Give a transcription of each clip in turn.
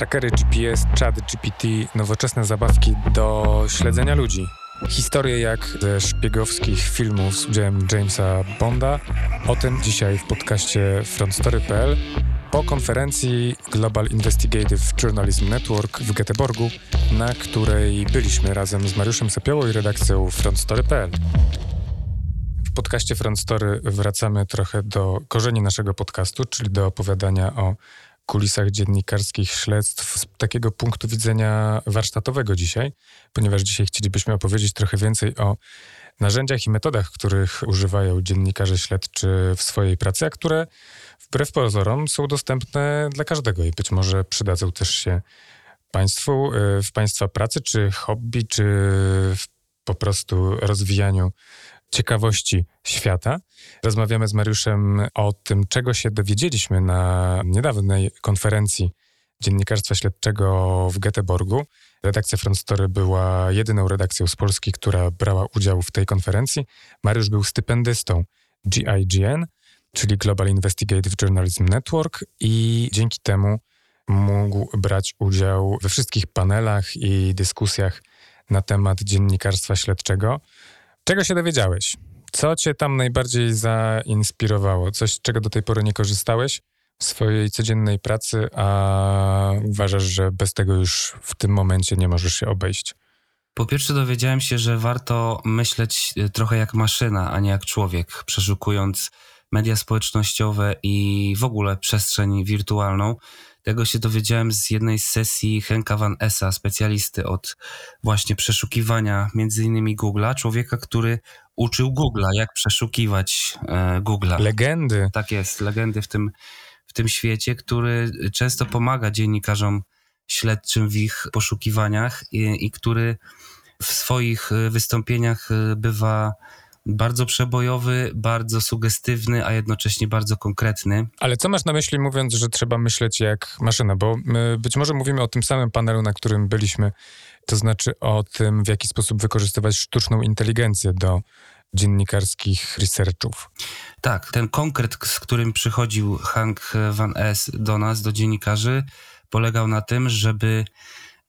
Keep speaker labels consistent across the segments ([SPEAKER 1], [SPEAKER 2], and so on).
[SPEAKER 1] Trackery GPS, chat GPT, nowoczesne zabawki do śledzenia ludzi. Historie jak ze szpiegowskich filmów z udziałem Jamesa Bonda. O tym dzisiaj w podcaście frontstory.pl po konferencji Global Investigative Journalism Network w Göteborgu, na której byliśmy razem z Mariuszem Sapiołą i redakcją frontstory.pl. W podcaście Front Story wracamy trochę do korzeni naszego podcastu, czyli do opowiadania o kulisach dziennikarskich śledztw z takiego punktu widzenia warsztatowego dzisiaj, ponieważ dzisiaj chcielibyśmy opowiedzieć trochę więcej o narzędziach i metodach, których używają dziennikarze śledczy w swojej pracy, a które wbrew pozorom są dostępne dla każdego i być może przydadzą też się Państwu y, w Państwa pracy, czy hobby, czy po prostu rozwijaniu ciekawości świata. Rozmawiamy z Mariuszem o tym, czego się dowiedzieliśmy na niedawnej konferencji dziennikarstwa śledczego w Göteborgu. Redakcja Front Story była jedyną redakcją z Polski, która brała udział w tej konferencji. Mariusz był stypendystą GIGN, czyli Global Investigative Journalism Network i dzięki temu mógł brać udział we wszystkich panelach i dyskusjach na temat dziennikarstwa śledczego. Czego się dowiedziałeś? Co cię tam najbardziej zainspirowało? Coś, czego do tej pory nie korzystałeś w swojej codziennej pracy, a uważasz, że bez tego już w tym momencie nie możesz się obejść?
[SPEAKER 2] Po pierwsze dowiedziałem się, że warto myśleć e, trochę jak maszyna, a nie jak człowiek, przeszukując media społecznościowe i w ogóle przestrzeń wirtualną. Tego się dowiedziałem z jednej z sesji Henka Van Essa, specjalisty od właśnie przeszukiwania między innymi Google'a, człowieka, który uczył Google'a, jak przeszukiwać e, Google'a.
[SPEAKER 1] Legendy.
[SPEAKER 2] Tak jest, legendy w tym, w tym świecie, który często pomaga dziennikarzom śledczym w ich poszukiwaniach i, i który w swoich wystąpieniach e, bywa bardzo przebojowy, bardzo sugestywny, a jednocześnie bardzo konkretny.
[SPEAKER 1] Ale co masz na myśli mówiąc, że trzeba myśleć jak maszyna? Bo być może mówimy o tym samym panelu, na którym byliśmy, to znaczy o tym, w jaki sposób wykorzystywać sztuczną inteligencję do dziennikarskich researchów.
[SPEAKER 2] Tak, ten konkret, z którym przychodził Hank Van Es do nas, do dziennikarzy, polegał na tym, żeby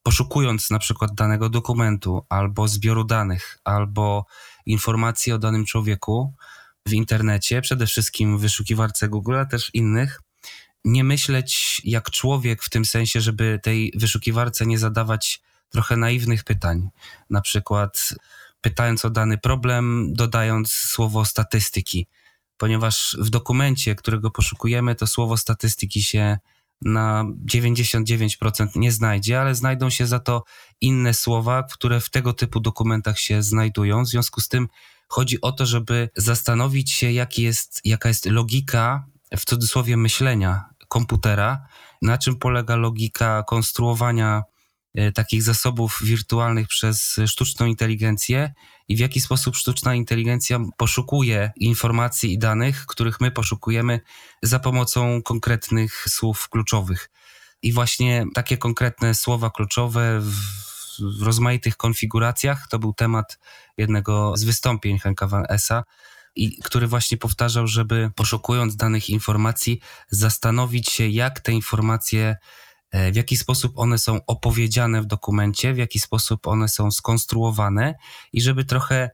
[SPEAKER 2] poszukując na przykład danego dokumentu, albo zbioru danych, albo informacji o danym człowieku w internecie, przede wszystkim w wyszukiwarce Google, a też innych, nie myśleć jak człowiek w tym sensie, żeby tej wyszukiwarce nie zadawać trochę naiwnych pytań. Na przykład pytając o dany problem, dodając słowo statystyki, ponieważ w dokumencie, którego poszukujemy, to słowo statystyki się na 99% nie znajdzie, ale znajdą się za to inne słowa, które w tego typu dokumentach się znajdują. W związku z tym chodzi o to, żeby zastanowić się, jaki jest, jaka jest logika, w cudzysłowie, myślenia komputera, na czym polega logika konstruowania takich zasobów wirtualnych przez sztuczną inteligencję i w jaki sposób sztuczna inteligencja poszukuje informacji i danych, których my poszukujemy za pomocą konkretnych słów kluczowych. I właśnie takie konkretne słowa kluczowe w, rozmaitych konfiguracjach to był temat jednego z wystąpień Henka Van Essa, i który właśnie powtarzał, żeby poszukując danych informacji, zastanowić się, jak te informacje E, w jaki sposób one są opowiedziane w dokumencie, w jaki sposób one są skonstruowane i żeby trochę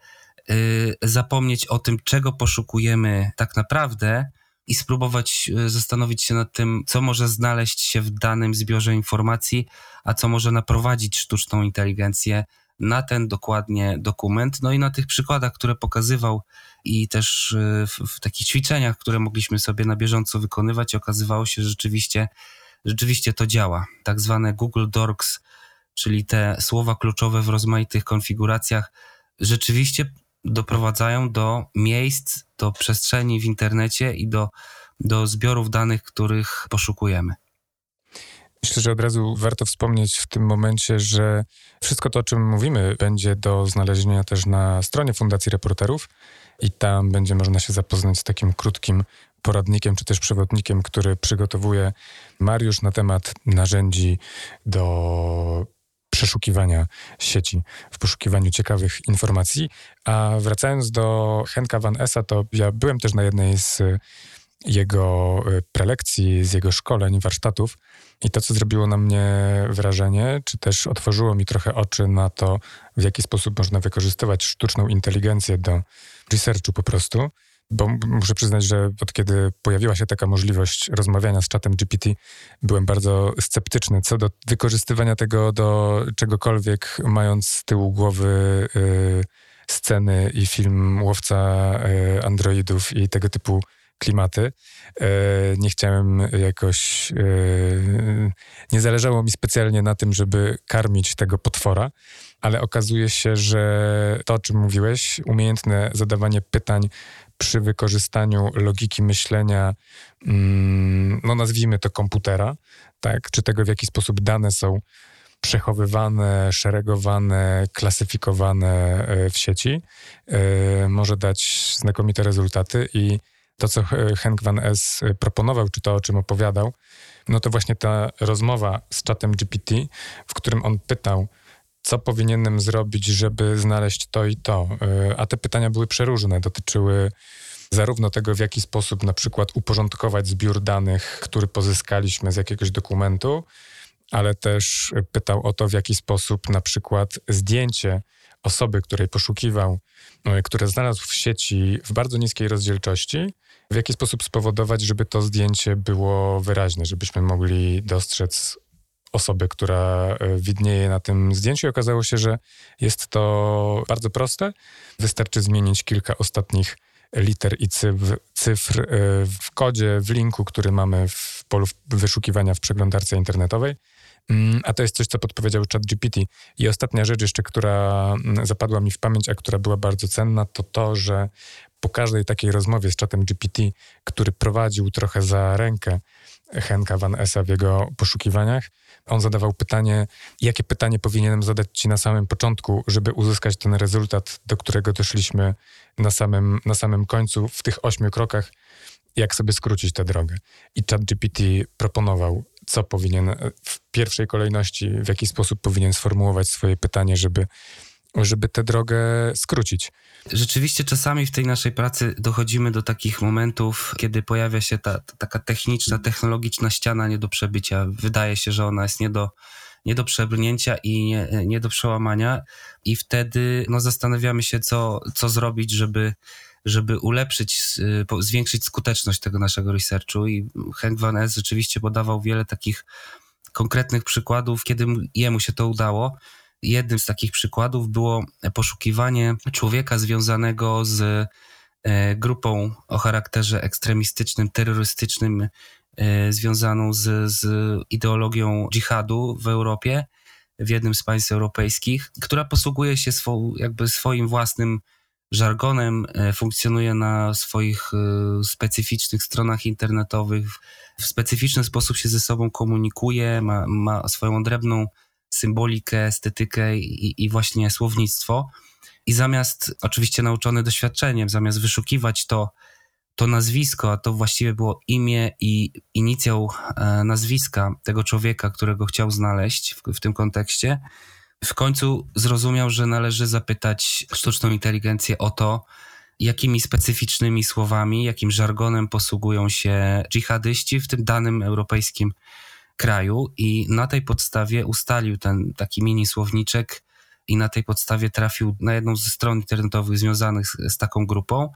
[SPEAKER 2] y, zapomnieć o tym, czego poszukujemy tak naprawdę i spróbować y, zastanowić się nad tym, co może znaleźć się w danym zbiorze informacji, a co może naprowadzić sztuczną inteligencję na ten dokładnie dokument. No i na tych przykładach, które pokazywał i też w, w takich ćwiczeniach, które mogliśmy sobie na bieżąco wykonywać, okazywało się, że rzeczywiście rzeczywiście to działa. Tak zwane Google Docs, czyli te słowa kluczowe w rozmaitych konfiguracjach, rzeczywiście doprowadzają do miejsc, do przestrzeni w internecie i do, do zbiorów danych, których poszukujemy.
[SPEAKER 1] Myślę, że od razu warto wspomnieć w tym momencie, że wszystko to, o czym mówimy, będzie do znalezienia też na stronie Fundacji Reporterów i tam będzie można się zapoznać z takim krótkim poradnikiem czy też przewodnikiem, który przygotowuje Mariusz na temat narzędzi do przeszukiwania sieci, w poszukiwaniu ciekawych informacji. A wracając do Henka Van Essa, to ja byłem też na jednej z jego prelekcji, z jego szkoleń, warsztatów. I to, co zrobiło na mnie wrażenie, czy też otworzyło mi trochę oczy na to, w jaki sposób można wykorzystywać sztuczną inteligencję do researchu po prostu, bo muszę przyznać, że od kiedy pojawiła się taka możliwość rozmawiania z czatem GPT, byłem bardzo sceptyczny co do wykorzystywania tego do czegokolwiek, mając z tyłu głowy y, sceny i film Łowca y, Androidów i tego typu klimaty. Y, nie chciałem jakoś, y, nie zależało mi specjalnie na tym, żeby karmić tego potwora, ale okazuje się, że to, o czym mówiłeś, umiejętne zadawanie pytań przy wykorzystaniu logiki myślenia, mm, no nazwijmy to komputera, tak, czy tego, w jaki sposób dane są przechowywane, szeregowane, klasyfikowane e, w sieci, e, może dać znakomite rezultaty i to, co Henk van Es proponował, czy to, o czym opowiadał, no to właśnie ta rozmowa z czatem GPT, w którym on pytał, co powinienem zrobić, żeby znaleźć to i to. E, a te pytania były przeróżne, dotyczyły zarówno tego, w jaki sposób na przykład uporządkować zbiór danych, który pozyskaliśmy z jakiegoś dokumentu, ale też pytał o to, w jaki sposób na przykład zdjęcie osoby, której poszukiwał, e, które znalazł w sieci w bardzo niskiej rozdzielczości, w jaki sposób spowodować, żeby to zdjęcie było wyraźne, żebyśmy mogli dostrzec osobę, która e, widnieje na tym zdjęciu. Okazało się, że jest to bardzo proste. Wystarczy zmienić kilka ostatnich liter i cyfr, e, w kodzie, w linku, który mamy w polu wyszukiwania w przeglądarce internetowej. Mm, a to jest coś, co podpowiedział ChatGPT. I ostatnia rzecz jeszcze, która mm, zapadła mi w pamięć, a która była bardzo cenna, to to, że po każdej takiej rozmowie z czatem GPT, który prowadził trochę za rękę Henka Van Essa w jego poszukiwaniach, on zadawał pytanie, jakie pytanie powinienem zadać ci na samym początku, żeby uzyskać ten rezultat, do którego doszliśmy na samym, na samym końcu, w tych ośmiu krokach, jak sobie skrócić tę drogę. I ChatGPT proponował, co powinien w pierwszej kolejności, w jaki sposób powinien sformułować swoje pytanie, żeby żeby tę drogę skrócić.
[SPEAKER 2] Rzeczywiście czasami w tej naszej pracy dochodzimy do takich momentów, kiedy pojawia się ta, ta taka techniczna, technologiczna ściana nie do przebycia. Wydaje się, że ona jest nie do, nie do przebrnięcia i nie, nie do przełamania i wtedy no, zastanawiamy się, co, co zrobić, żeby żeby ulepszyć, zwiększyć skuteczność tego naszego researchu i Henk Van Es rzeczywiście podawał wiele takich konkretnych przykładów, kiedy jemu się to udało. Jednym z takich przykładów było poszukiwanie człowieka związanego z e, grupą o charakterze ekstremistycznym, terrorystycznym, e, związaną z, z ideologią dżihadu w Europie, w jednym z państw europejskich, która posługuje się swą, jakby swoim własnym żargonem, e, funkcjonuje na swoich specyficznych stronach internetowych, w specyficzny sposób się ze sobą komunikuje, ma, ma swoją odrębną symbolikę, estetykę i, i właśnie słownictwo. I zamiast, oczywiście nauczony doświadczeniem, zamiast wyszukiwać to, to nazwisko, a to właściwie było imię i inicjał e, nazwiska tego człowieka, którego chciał znaleźć w, w tym kontekście, w końcu zrozumiał, że należy zapytać sztuczną inteligencję o to, jakimi specyficznymi słowami, jakim żargonem posługują się dżihadyści w tym danym europejskim kraju i na tej podstawie ustalił ten taki mini słowniczek i na tej podstawie trafił na jedną ze stron internetowych związanych z, z taką grupą.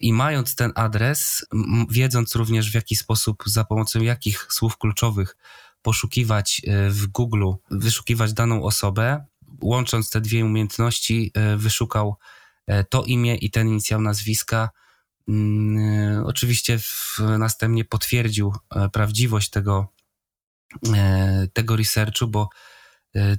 [SPEAKER 2] I mając ten adres, wiedząc również w jaki sposób, za pomocą jakich słów kluczowych poszukiwać e, w Google, wyszukiwać daną osobę, łącząc te dwie umiejętności, e, wyszukał e, to imię i ten inicjał nazwiska. Mm, oczywiście w, następnie potwierdził prawdziwość tego, tego researchu, bo e,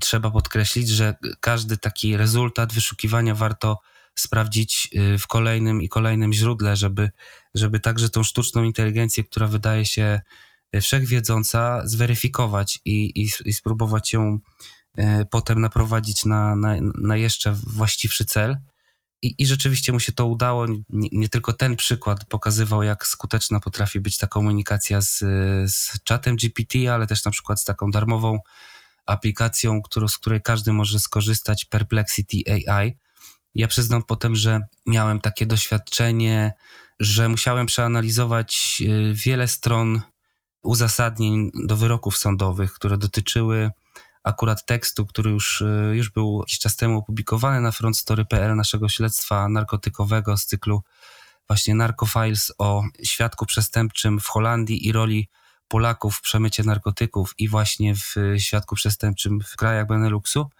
[SPEAKER 2] trzeba podkreślić, że każdy taki rezultat wyszukiwania warto sprawdzić e, w kolejnym i kolejnym źródle, żeby, żeby także tą sztuczną inteligencję, która wydaje się wszechwiedząca, zweryfikować i, i, i spróbować ją potem naprowadzić na, na, na jeszcze właściwszy cel. I, I rzeczywiście mu się to udało. Nie, nie, tylko ten przykład pokazywał, jak skuteczna potrafi być ta komunikacja z, z czatem GPT, ale też na przykład z taką darmową aplikacją, którą, z której każdy może skorzystać, Perplexity AI. Ja przyznam potem, że miałem takie doświadczenie że musiałem przeanalizować y, wiele stron uzasadnień do wyroków sądowych, które dotyczyły akurat tekstu, który już, y, już był jakiś czas temu opublikowany na frontstory.pl naszego śledztwa narkotykowego z cyklu właśnie Narcofiles o świadku przestępczym w Holandii i roli Polaków w przemycie narkotyków i właśnie w świadku przestępczym w krajach Beneluxu.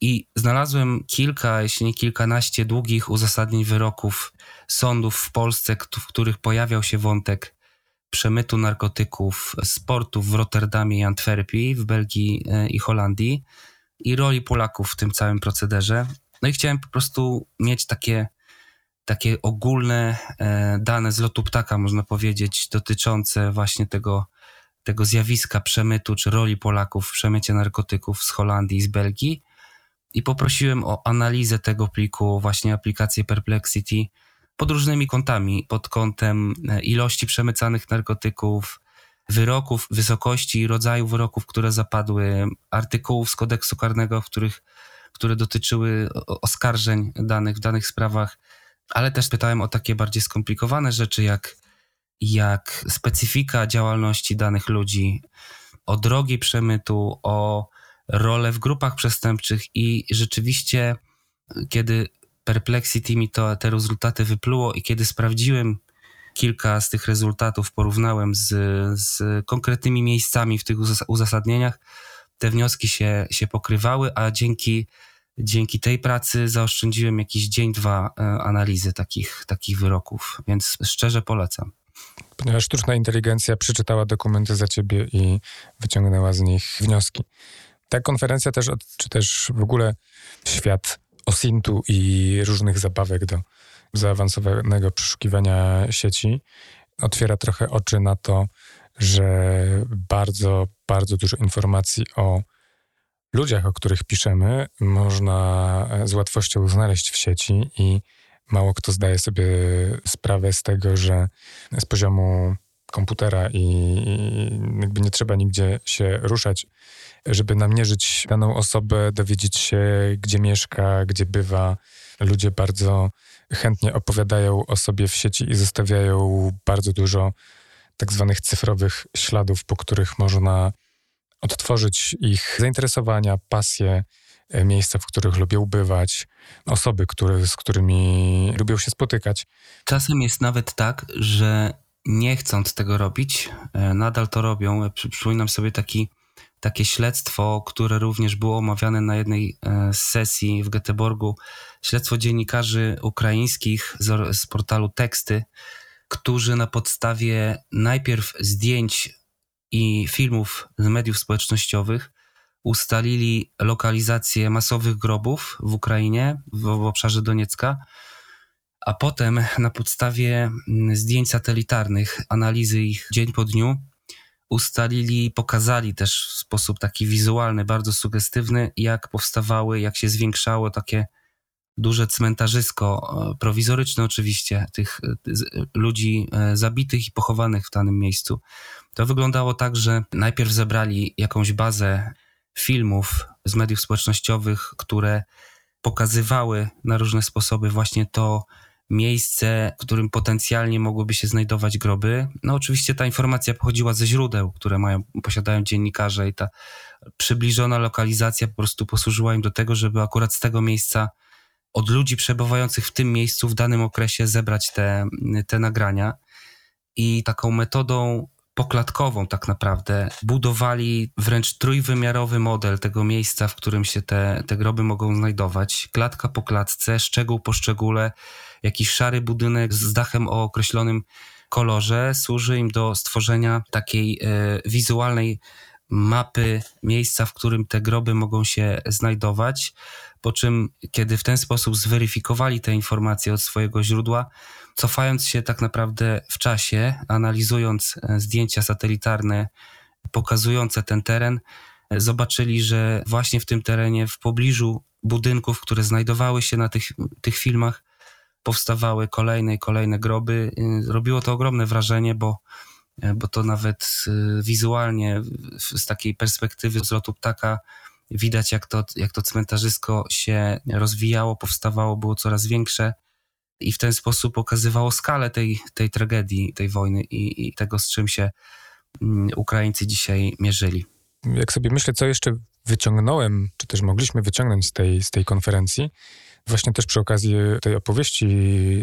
[SPEAKER 2] I znalazłem kilka, jeśli nie kilkanaście długich uzasadnień wyroków sądów w Polsce, w których pojawiał się wątek przemytu narkotyków z portów w Rotterdamie i Antwerpii, w Belgii e, i Holandii i roli Polaków w tym całym procederze. No i chciałem po prostu mieć takie, takie ogólne e, dane z lotu ptaka, można powiedzieć, dotyczące właśnie tego, tego zjawiska przemytu czy roli Polaków w przemycie narkotyków z Holandii i z Belgii. I poprosiłem o analizę tego pliku, właśnie aplikację Perplexity, pod różnymi kątami, pod kątem e, ilości przemycanych narkotyków, wyroków, wysokości i rodzaju wyroków, które zapadły, artykułów z kodeksu karnego, w których, które dotyczyły oskarżeń danych w danych sprawach, ale też pytałem o takie bardziej skomplikowane rzeczy, jak, jak specyfika działalności danych ludzi, o drogi przemytu, o rolę w grupach przestępczych i rzeczywiście, kiedy Perplexity mi to, te rezultaty wypluło i kiedy sprawdziłem kilka z tych rezultatów, porównałem z, z konkretnymi miejscami w tych uzasadnieniach, te wnioski się, się pokrywały, a dzięki, dzięki tej pracy zaoszczędziłem jakiś dzień, dwa e, analizy takich, takich wyroków, więc szczerze polecam.
[SPEAKER 1] Ponieważ sztuczna inteligencja przeczytała dokumenty za ciebie i wyciągnęła z nich wnioski. Ta konferencja też, czy też w ogóle świat osintu i różnych zabawek do zaawansowanego przeszukiwania sieci. Otwiera trochę oczy na to, że bardzo, bardzo dużo informacji o ludziach, o których piszemy, można z łatwością znaleźć w sieci i mało kto zdaje sobie sprawę z tego, że z poziomu komputera i, jakby nie trzeba nigdzie się ruszać, żeby namierzyć daną osobę, dowiedzieć się, gdzie mieszka, gdzie bywa. Ludzie bardzo chętnie opowiadają o sobie w sieci i zostawiają bardzo dużo tak zwanych cyfrowych śladów, po których można odtworzyć ich zainteresowania, pasje, e, miejsca, w których lubią bywać, osoby, które, z którymi lubią się spotykać.
[SPEAKER 2] Czasem jest nawet tak, że nie chcąc tego robić, e, nadal to robią. Przypominam sobie taki, takie śledztwo, które również było omawiane na jednej e, sesji w Göteborgu. Śledztwo dziennikarzy ukraińskich z, z portalu Teksty, którzy na podstawie najpierw zdjęć i filmów z mediów społecznościowych ustalili lokalizację masowych grobów w Ukrainie, w, w obszarze Doniecka, a potem na podstawie mm, zdjęć satelitarnych, analizy ich dzień po dniu, ustalili, pokazali też w sposób taki wizualny, bardzo sugestywny, jak powstawały, jak się zwiększało takie duże cmentarzysko, e, prowizoryczne oczywiście, tych e, ludzi e, zabitych i pochowanych w danym miejscu. To wyglądało tak, że najpierw zebrali jakąś bazę filmów z mediów społecznościowych, które pokazywały na różne sposoby właśnie to, miejsce, w którym potencjalnie mogłyby się znajdować groby. No oczywiście ta informacja pochodziła ze źródeł, które mają, posiadają dziennikarze i ta przybliżona lokalizacja po prostu posłużyła im do tego, żeby akurat z tego miejsca od ludzi przebywających w tym miejscu w danym okresie zebrać te, te nagrania. I taką metodą poklatkową tak naprawdę budowali wręcz trójwymiarowy model tego miejsca, w którym się te, te groby mogą znajdować. Klatka po klatce, szczegół po szczególe, jakiś szary budynek z dachem o określonym kolorze służy im do stworzenia takiej e, wizualnej mapy miejsca, w którym te groby mogą się znajdować. Po czym, kiedy w ten sposób zweryfikowali te informacje od swojego źródła, cofając się tak naprawdę w czasie, analizując e, zdjęcia satelitarne pokazujące ten teren, e, zobaczyli, że właśnie w tym terenie, w pobliżu budynków, które znajdowały się na tych, tych filmach, powstawały kolejne i kolejne groby. Y, robiło to ogromne wrażenie, bo, bo to nawet wizualnie z takiej perspektywy z lotu ptaka widać, jak to, jak to cmentarzysko się rozwijało, powstawało, było coraz większe. I w ten sposób pokazywało skalę tej, tej tragedii, tej wojny i, i tego, z czym się mm, Ukraińcy dzisiaj mierzyli.
[SPEAKER 1] Jak sobie myślę, co jeszcze wyciągnąłem, czy też mogliśmy wyciągnąć z tej, z tej konferencji, właśnie też przy okazji tej opowieści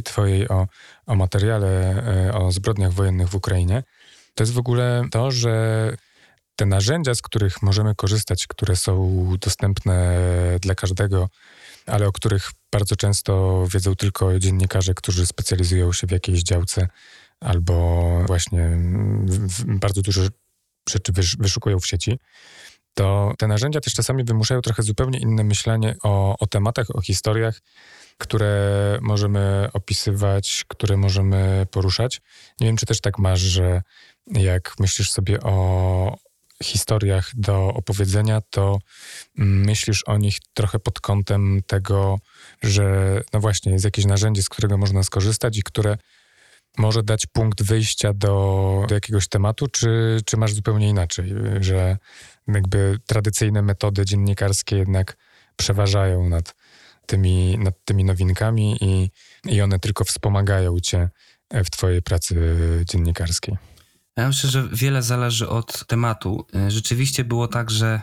[SPEAKER 1] twojej o, o materiale, e, o zbrodniach wojennych w Ukrainie, to jest w ogóle to, że te narzędzia, z których możemy korzystać, które są dostępne dla każdego, ale o których bardzo często wiedzą tylko dziennikarze, którzy specjalizują się w jakiejś działce albo właśnie bardzo dużo rzeczy wyszukują w sieci, to te narzędzia też czasami wymuszają trochę zupełnie inne myślenie o, o tematach, o historiach, które możemy opisywać, które możemy poruszać. Nie wiem, czy też tak masz, że jak myślisz sobie o historiach do opowiedzenia, to myślisz o nich trochę pod kątem tego, że no właśnie jest jakieś narzędzie, z którego można skorzystać i które może dać punkt wyjścia do, do jakiegoś tematu, czy, czy masz zupełnie inaczej, że jakby tradycyjne metody dziennikarskie jednak przeważają nad tymi, nad tymi nowinkami i, i one tylko wspomagają cię w twojej pracy dziennikarskiej?
[SPEAKER 2] Ja myślę, że wiele zależy od tematu. Rzeczywiście było tak, że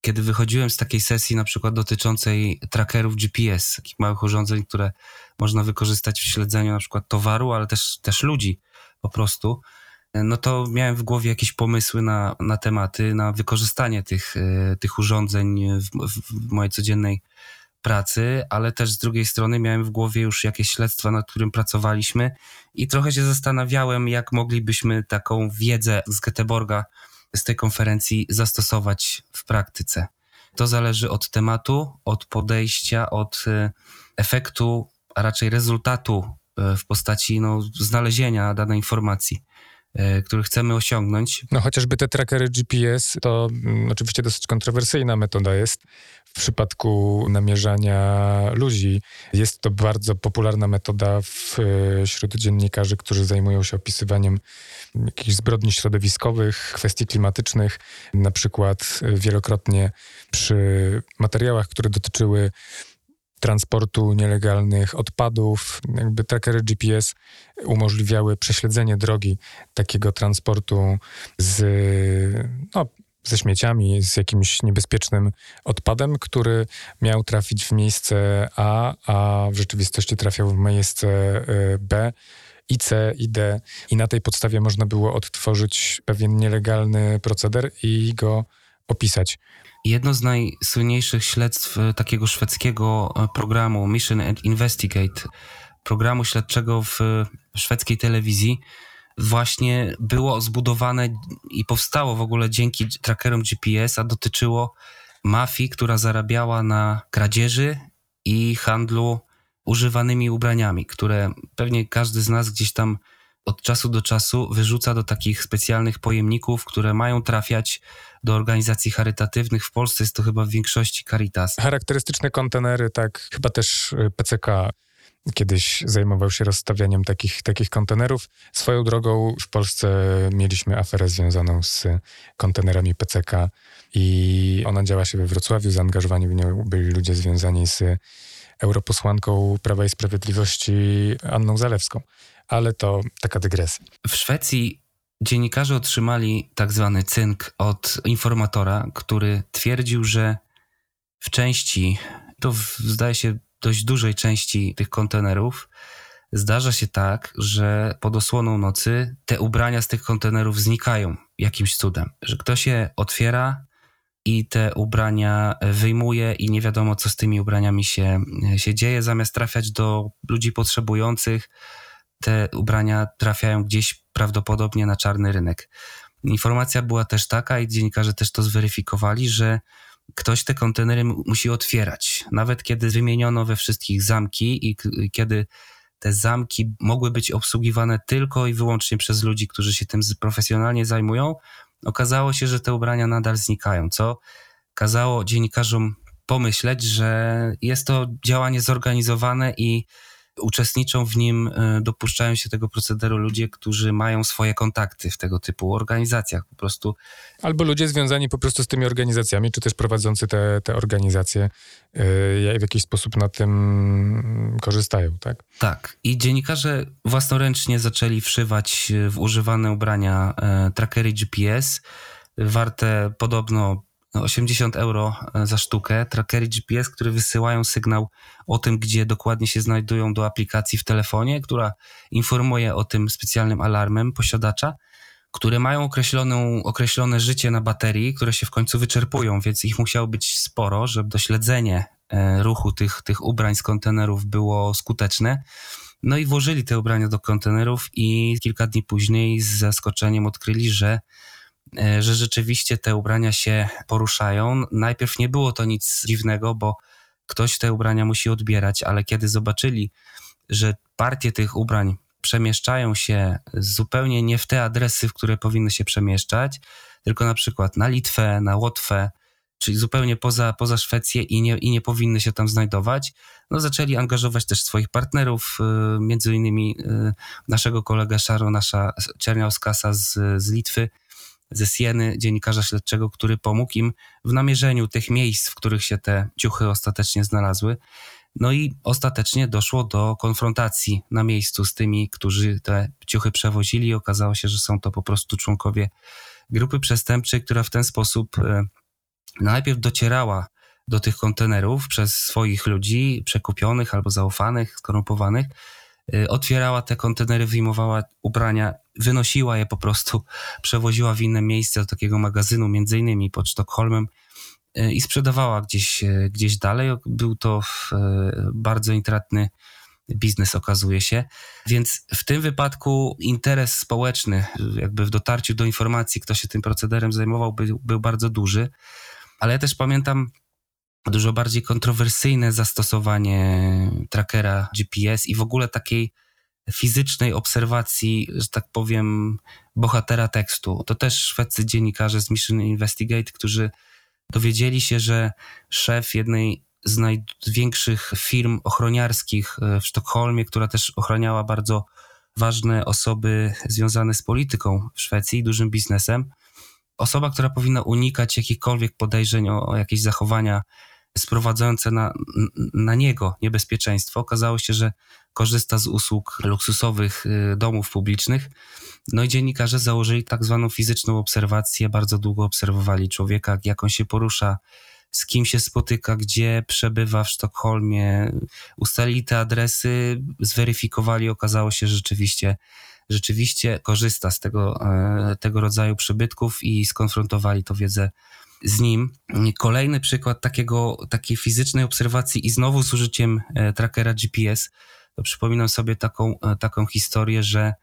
[SPEAKER 2] kiedy wychodziłem z takiej sesji, na przykład dotyczącej trackerów GPS, takich małych urządzeń, które można wykorzystać w śledzeniu na przykład towaru, ale też, też ludzi po prostu, no to miałem w głowie jakieś pomysły na, na tematy, na wykorzystanie tych, e, tych urządzeń w, w mojej codziennej pracy, ale też z drugiej strony miałem w głowie już jakieś śledztwa, nad którym pracowaliśmy i trochę się zastanawiałem, jak moglibyśmy taką wiedzę z Göteborga, z tej konferencji zastosować w praktyce. To zależy od tematu, od podejścia, od e, efektu, a raczej rezultatu e, w postaci no, znalezienia danej informacji. E, który chcemy osiągnąć.
[SPEAKER 1] No chociażby te trackery GPS to mm, oczywiście dosyć kontrowersyjna metoda jest w przypadku namierzania ludzi. Jest to bardzo popularna metoda e, wśród dziennikarzy, którzy zajmują się opisywaniem jakichś zbrodni środowiskowych, kwestii klimatycznych. Na przykład wielokrotnie przy materiałach, które dotyczyły transportu nielegalnych odpadów. Jakby trackery GPS umożliwiały prześledzenie drogi takiego transportu z, no, ze śmieciami, z jakimś niebezpiecznym odpadem, który miał trafić w miejsce A, a w rzeczywistości trafiał w miejsce y, B. I C, i D. I na tej podstawie można było odtworzyć pewien nielegalny proceder i go opisać.
[SPEAKER 2] Jedno z najsłynniejszych śledztw e, takiego szwedzkiego e, programu Mission and Investigate, programu śledczego w szwedzkiej telewizji, właśnie było zbudowane i powstało w ogóle dzięki trackerom GPS, a dotyczyło mafii, która zarabiała na kradzieży i handlu używanymi ubraniami, które pewnie każdy z nas gdzieś tam od czasu do czasu wyrzuca do takich specjalnych pojemników, które mają trafiać do organizacji charytatywnych. W Polsce jest to chyba w większości Caritas.
[SPEAKER 1] Charakterystyczne kontenery, tak, chyba też y, PCK kiedyś zajmował się rozstawianiem takich, takich kontenerów. Swoją drogą w Polsce mieliśmy aferę związaną z kontenerami PCK i ona działa się we Wrocławiu. Zaangażowani w nią byli ludzie związani z europosłanką Prawa i Sprawiedliwości Anną Zalewską. Ale to taka dygresja.
[SPEAKER 2] W Szwecji dziennikarze otrzymali tak zwany cynk od informatora, który twierdził, że w części, to w, zdaje się dość dużej części tych kontenerów, zdarza się tak, że pod osłoną nocy te ubrania z tych kontenerów znikają jakimś cudem, że ktoś je otwiera i te ubrania wyjmuje i nie wiadomo, co z tymi ubraniami się, się dzieje, zamiast trafiać do ludzi potrzebujących, te ubrania trafiają gdzieś prawdopodobnie na czarny rynek. Informacja była też taka, i dziennikarze też to zweryfikowali, że ktoś te kontenery musi otwierać. Nawet kiedy wymieniono we wszystkich zamki i kiedy te zamki mogły być obsługiwane tylko i wyłącznie przez ludzi, którzy się tym profesjonalnie zajmują, okazało się, że te ubrania nadal znikają, co kazało dziennikarzom pomyśleć, że jest to działanie zorganizowane i uczestniczą w nim, e, dopuszczają się tego procederu ludzie, którzy mają swoje kontakty w tego typu organizacjach po prostu.
[SPEAKER 1] Albo ludzie związani po prostu z tymi organizacjami, czy też prowadzący te, te organizacje yy, w jakiś sposób na tym korzystają, tak?
[SPEAKER 2] Tak. I dziennikarze własnoręcznie zaczęli wszywać w używane ubrania e, trackery GPS, warte podobno 80 euro e, za sztukę, trackery GPS, które wysyłają sygnał o tym, gdzie dokładnie się znajdują do aplikacji w telefonie, która informuje o tym specjalnym alarmem posiadacza, które mają określoną, określone życie na baterii, które się w końcu wyczerpują, więc ich musiało być sporo, żeby dośledzenie e, ruchu tych, tych ubrań z kontenerów było skuteczne. No i włożyli te ubrania do kontenerów i kilka dni później z zaskoczeniem odkryli, że że rzeczywiście te ubrania się poruszają. Najpierw nie było to nic dziwnego, bo ktoś te ubrania musi odbierać, ale kiedy zobaczyli, że partie tych ubrań przemieszczają się zupełnie nie w te adresy, w które powinny się przemieszczać, tylko na przykład na Litwę, na Łotwę, czyli zupełnie poza, poza Szwecję i nie, i nie powinny się tam znajdować, no zaczęli angażować też swoich partnerów, y, między innymi y, naszego kolegę Szaro, nasza Czerniauskasa z, z Litwy, ze Sieny, dziennikarza śledczego, który pomógł im w namierzeniu tych miejsc, w których się te ciuchy ostatecznie znalazły. No i ostatecznie doszło do konfrontacji na miejscu z tymi, którzy te ciuchy przewozili. Okazało się, że są to po prostu członkowie grupy przestępczej, która w ten sposób e, najpierw docierała do tych kontenerów przez swoich ludzi przekupionych albo zaufanych, skorumpowanych, otwierała te kontenery, wyjmowała ubrania, wynosiła je po prostu, przewoziła w inne miejsce do takiego magazynu, między innymi pod Sztokholmem y, i sprzedawała gdzieś, y, gdzieś dalej. Był to bardzo intratny biznes okazuje się. Więc w tym wypadku interes społeczny, jakby w dotarciu do informacji, kto się tym procederem zajmował, był, był bardzo duży. Ale ja też pamiętam dużo bardziej kontrowersyjne zastosowanie trackera GPS i w ogóle takiej fizycznej obserwacji, że tak powiem, bohatera tekstu. To też szwedzcy dziennikarze z Mission Investigate, którzy dowiedzieli się, że szef jednej z największych firm ochroniarskich e, w Sztokholmie, która też ochraniała bardzo ważne osoby związane z polityką w Szwecji, dużym biznesem, osoba, która powinna unikać jakichkolwiek podejrzeń o, o jakieś zachowania sprowadzające na, na niego niebezpieczeństwo. Okazało się, że korzysta z usług luksusowych y, domów publicznych. No i dziennikarze założyli tak zwaną fizyczną obserwację, bardzo długo obserwowali człowieka, jak on się porusza, z kim się spotyka, gdzie przebywa w Sztokholmie, ustalili te adresy, zweryfikowali, okazało się, że rzeczywiście, rzeczywiście korzysta z tego, e, tego rodzaju przybytków i skonfrontowali to wiedzę z nim. Kolejny przykład takiego, takiej fizycznej obserwacji i znowu z użyciem e, trackera GPS, to przypominam sobie taką, e, taką historię, że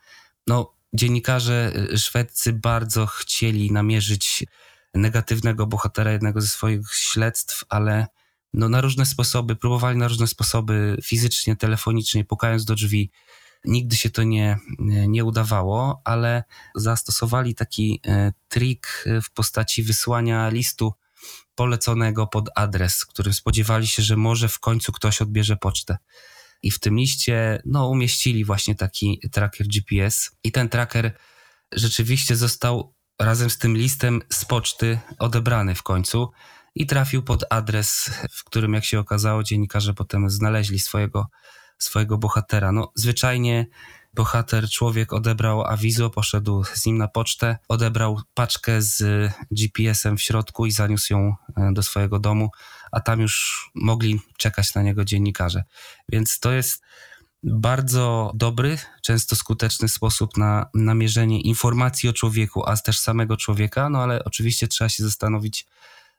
[SPEAKER 2] no, dziennikarze e, szwedzcy bardzo chcieli namierzyć negatywnego bohatera jednego ze swoich śledztw, ale no, na różne sposoby, próbowali na różne sposoby fizycznie, telefonicznie, pukając do drzwi, Nigdy się to nie, nie udawało, ale zastosowali taki e, trik w postaci wysłania listu poleconego pod adres, który spodziewali się, że może w końcu ktoś odbierze pocztę. I w tym liście no, umieścili właśnie taki tracker GPS. I ten tracker rzeczywiście został razem z tym listem z poczty odebrany w końcu i trafił pod adres, w którym, jak się okazało, dziennikarze potem znaleźli swojego swojego bohatera. No, zwyczajnie bohater, człowiek odebrał awizo, poszedł z nim na pocztę, odebrał paczkę z GPS-em w środku i zaniósł ją e, do swojego domu, a tam już mogli czekać na niego dziennikarze. Więc to jest bardzo dobry, często skuteczny sposób na namierzenie informacji o człowieku, a też samego człowieka, no ale oczywiście trzeba się zastanowić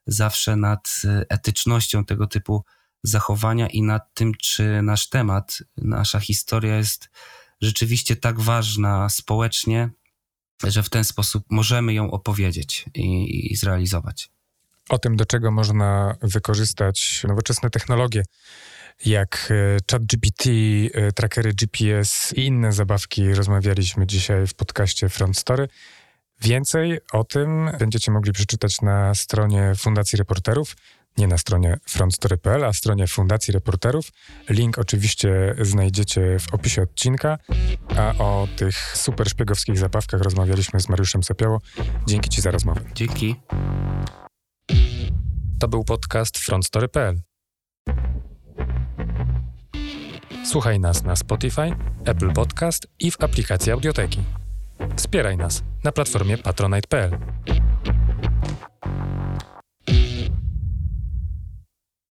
[SPEAKER 2] zawsze nad e, etycznością tego typu zachowania i nad tym, czy nasz temat, nasza historia jest rzeczywiście tak ważna społecznie, że w ten sposób możemy ją opowiedzieć i, i zrealizować.
[SPEAKER 1] O tym, do czego można wykorzystać nowoczesne technologie, jak e, ChatGPT, e, trackery GPS i inne zabawki, rozmawialiśmy dzisiaj w podcaście Front Story. Więcej o tym będziecie mogli przeczytać na stronie Fundacji Reporterów. Nie na stronie frontstory.pl, a stronie Fundacji Reporterów. Link oczywiście znajdziecie w opisie odcinka, a o tych super szpiegowskich zabawkach rozmawialiśmy z Mariuszem Sapiało. Dzięki Ci za rozmowę.
[SPEAKER 2] Dzięki.
[SPEAKER 1] To był podcast frontstory.pl. Słuchaj nas na Spotify, Apple Podcast i w aplikacji Audioteki. Wspieraj nas na platformie patronite.pl.